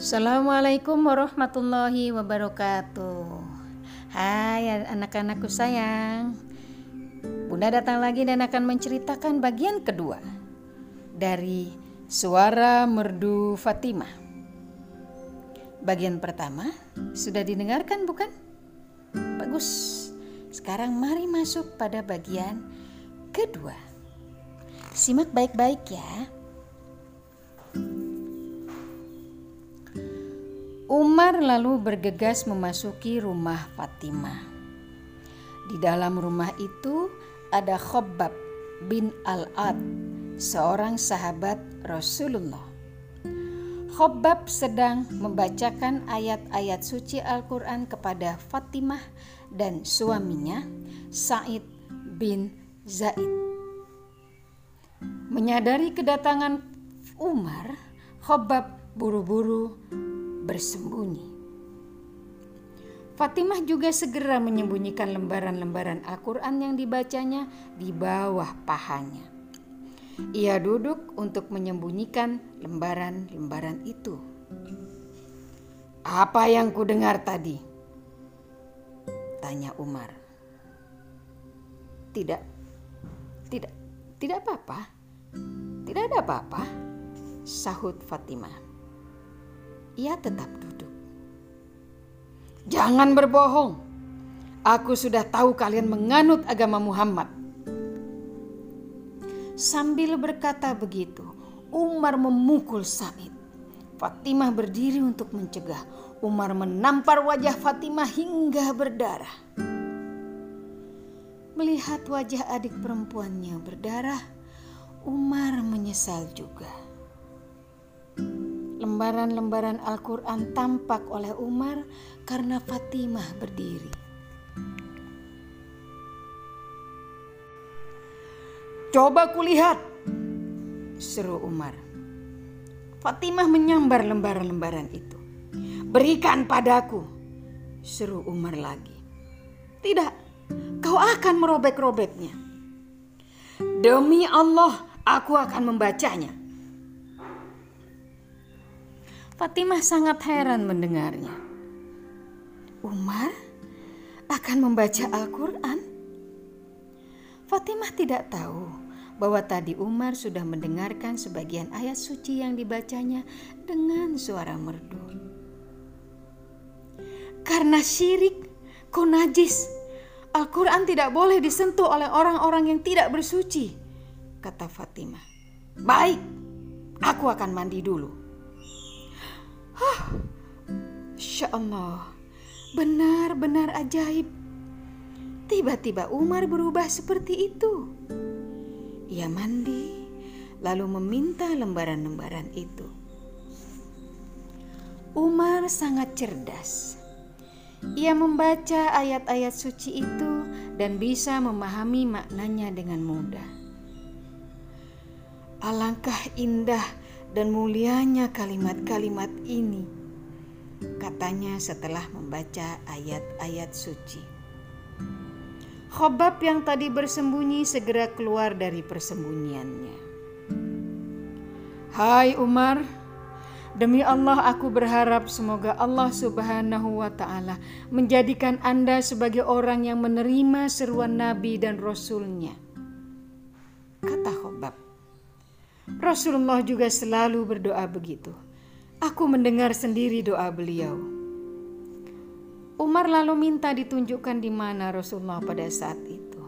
Assalamualaikum warahmatullahi wabarakatuh. Hai anak-anakku sayang. Bunda datang lagi dan akan menceritakan bagian kedua dari Suara Merdu Fatimah. Bagian pertama sudah didengarkan bukan? Bagus. Sekarang mari masuk pada bagian kedua. Simak baik-baik ya. Umar lalu bergegas memasuki rumah Fatimah. Di dalam rumah itu ada Khobbab bin Al-Ad, seorang sahabat Rasulullah. Khobbab sedang membacakan ayat-ayat suci Al-Quran kepada Fatimah dan suaminya Said bin Zaid. Menyadari kedatangan Umar, Khobbab buru-buru bersembunyi. Fatimah juga segera menyembunyikan lembaran-lembaran Al-Quran yang dibacanya di bawah pahanya. Ia duduk untuk menyembunyikan lembaran-lembaran itu. Apa yang ku dengar tadi? Tanya Umar. Tidak, tidak, tidak apa-apa. Tidak ada apa-apa, sahut Fatimah ia tetap duduk. Jangan berbohong. Aku sudah tahu kalian menganut agama Muhammad. Sambil berkata begitu, Umar memukul Said. Fatimah berdiri untuk mencegah. Umar menampar wajah Fatimah hingga berdarah. Melihat wajah adik perempuannya berdarah, Umar menyesal juga. Lembaran-lembaran Al-Quran tampak oleh Umar karena Fatimah berdiri. Coba kulihat, seru Umar. Fatimah menyambar lembaran-lembaran itu. Berikan padaku, seru Umar lagi. Tidak, kau akan merobek-robeknya. Demi Allah, aku akan membacanya. Fatimah sangat heran mendengarnya. Umar akan membaca Al-Quran? Fatimah tidak tahu bahwa tadi Umar sudah mendengarkan sebagian ayat suci yang dibacanya dengan suara merdu. Karena syirik, kau najis. Al-Quran tidak boleh disentuh oleh orang-orang yang tidak bersuci, kata Fatimah. Baik, aku akan mandi dulu. Insya Allah, benar-benar ajaib. Tiba-tiba Umar berubah seperti itu. Ia mandi, lalu meminta lembaran-lembaran itu. Umar sangat cerdas. Ia membaca ayat-ayat suci itu dan bisa memahami maknanya dengan mudah. Alangkah indah dan mulianya kalimat-kalimat ini, katanya setelah membaca ayat-ayat suci. Khobab yang tadi bersembunyi segera keluar dari persembunyiannya. Hai Umar, demi Allah aku berharap semoga Allah Subhanahu wa taala menjadikan Anda sebagai orang yang menerima seruan Nabi dan Rasulnya. Kata Khobab. Rasulullah juga selalu berdoa begitu. Aku mendengar sendiri doa beliau. Umar lalu minta ditunjukkan di mana Rasulullah pada saat itu.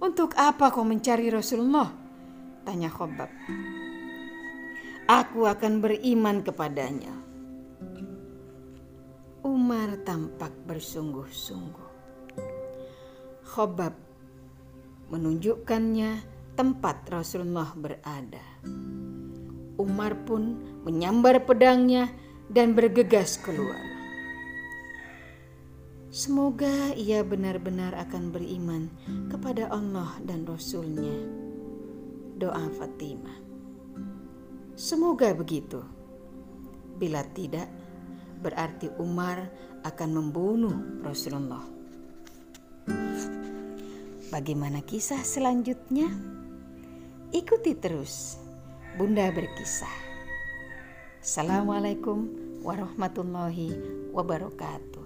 Untuk apa kau mencari Rasulullah? Tanya Khobab. Aku akan beriman kepadanya. Umar tampak bersungguh-sungguh. Khobab menunjukkannya tempat Rasulullah berada. Umar pun menyambar pedangnya dan bergegas keluar. Semoga ia benar-benar akan beriman kepada Allah dan Rasulnya. Doa Fatimah. Semoga begitu. Bila tidak, berarti Umar akan membunuh Rasulullah. Bagaimana kisah selanjutnya? Ikuti terus Bunda berkisah. Assalamualaikum warahmatullahi wabarakatuh.